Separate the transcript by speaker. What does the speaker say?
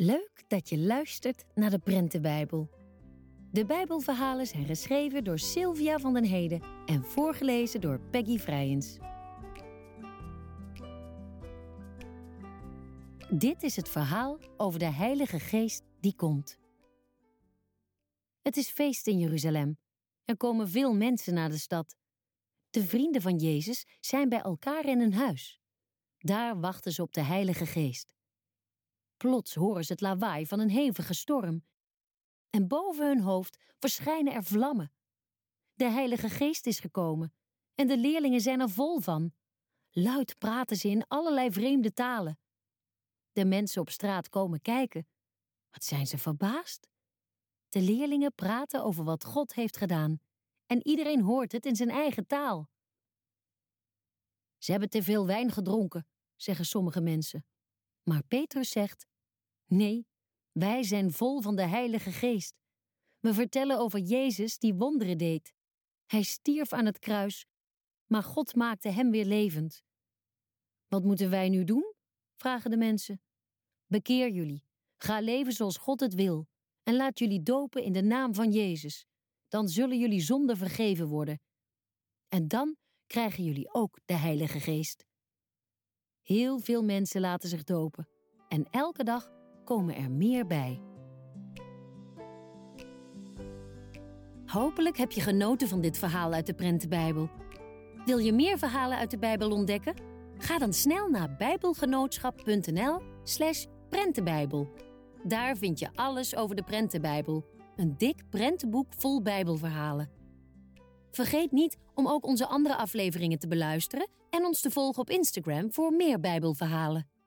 Speaker 1: Leuk dat je luistert naar de Prentenbijbel. De Bijbelverhalen zijn geschreven door Sylvia van den Heden en voorgelezen door Peggy Vrijens. Dit is het verhaal over de Heilige Geest die komt. Het is feest in Jeruzalem. Er komen veel mensen naar de stad. De vrienden van Jezus zijn bij elkaar in een huis. Daar wachten ze op de Heilige Geest. Plots horen ze het lawaai van een hevige storm. En boven hun hoofd verschijnen er vlammen. De Heilige Geest is gekomen en de leerlingen zijn er vol van. Luid praten ze in allerlei vreemde talen. De mensen op straat komen kijken. Wat zijn ze verbaasd? De leerlingen praten over wat God heeft gedaan en iedereen hoort het in zijn eigen taal. Ze hebben te veel wijn gedronken, zeggen sommige mensen. Maar Petrus zegt: Nee, wij zijn vol van de Heilige Geest. We vertellen over Jezus die wonderen deed. Hij stierf aan het kruis, maar God maakte hem weer levend. Wat moeten wij nu doen? vragen de mensen. Bekeer jullie, ga leven zoals God het wil en laat jullie dopen in de naam van Jezus. Dan zullen jullie zonden vergeven worden. En dan krijgen jullie ook de Heilige Geest. Heel veel mensen laten zich dopen en elke dag komen er meer bij. Hopelijk heb je genoten van dit verhaal uit de Prentenbijbel. Wil je meer verhalen uit de Bijbel ontdekken? Ga dan snel naar bijbelgenootschap.nl/slash prentenbijbel. Daar vind je alles over de Prentenbijbel, een dik prentenboek vol Bijbelverhalen. Vergeet niet om ook onze andere afleveringen te beluisteren en ons te volgen op Instagram voor meer Bijbelverhalen.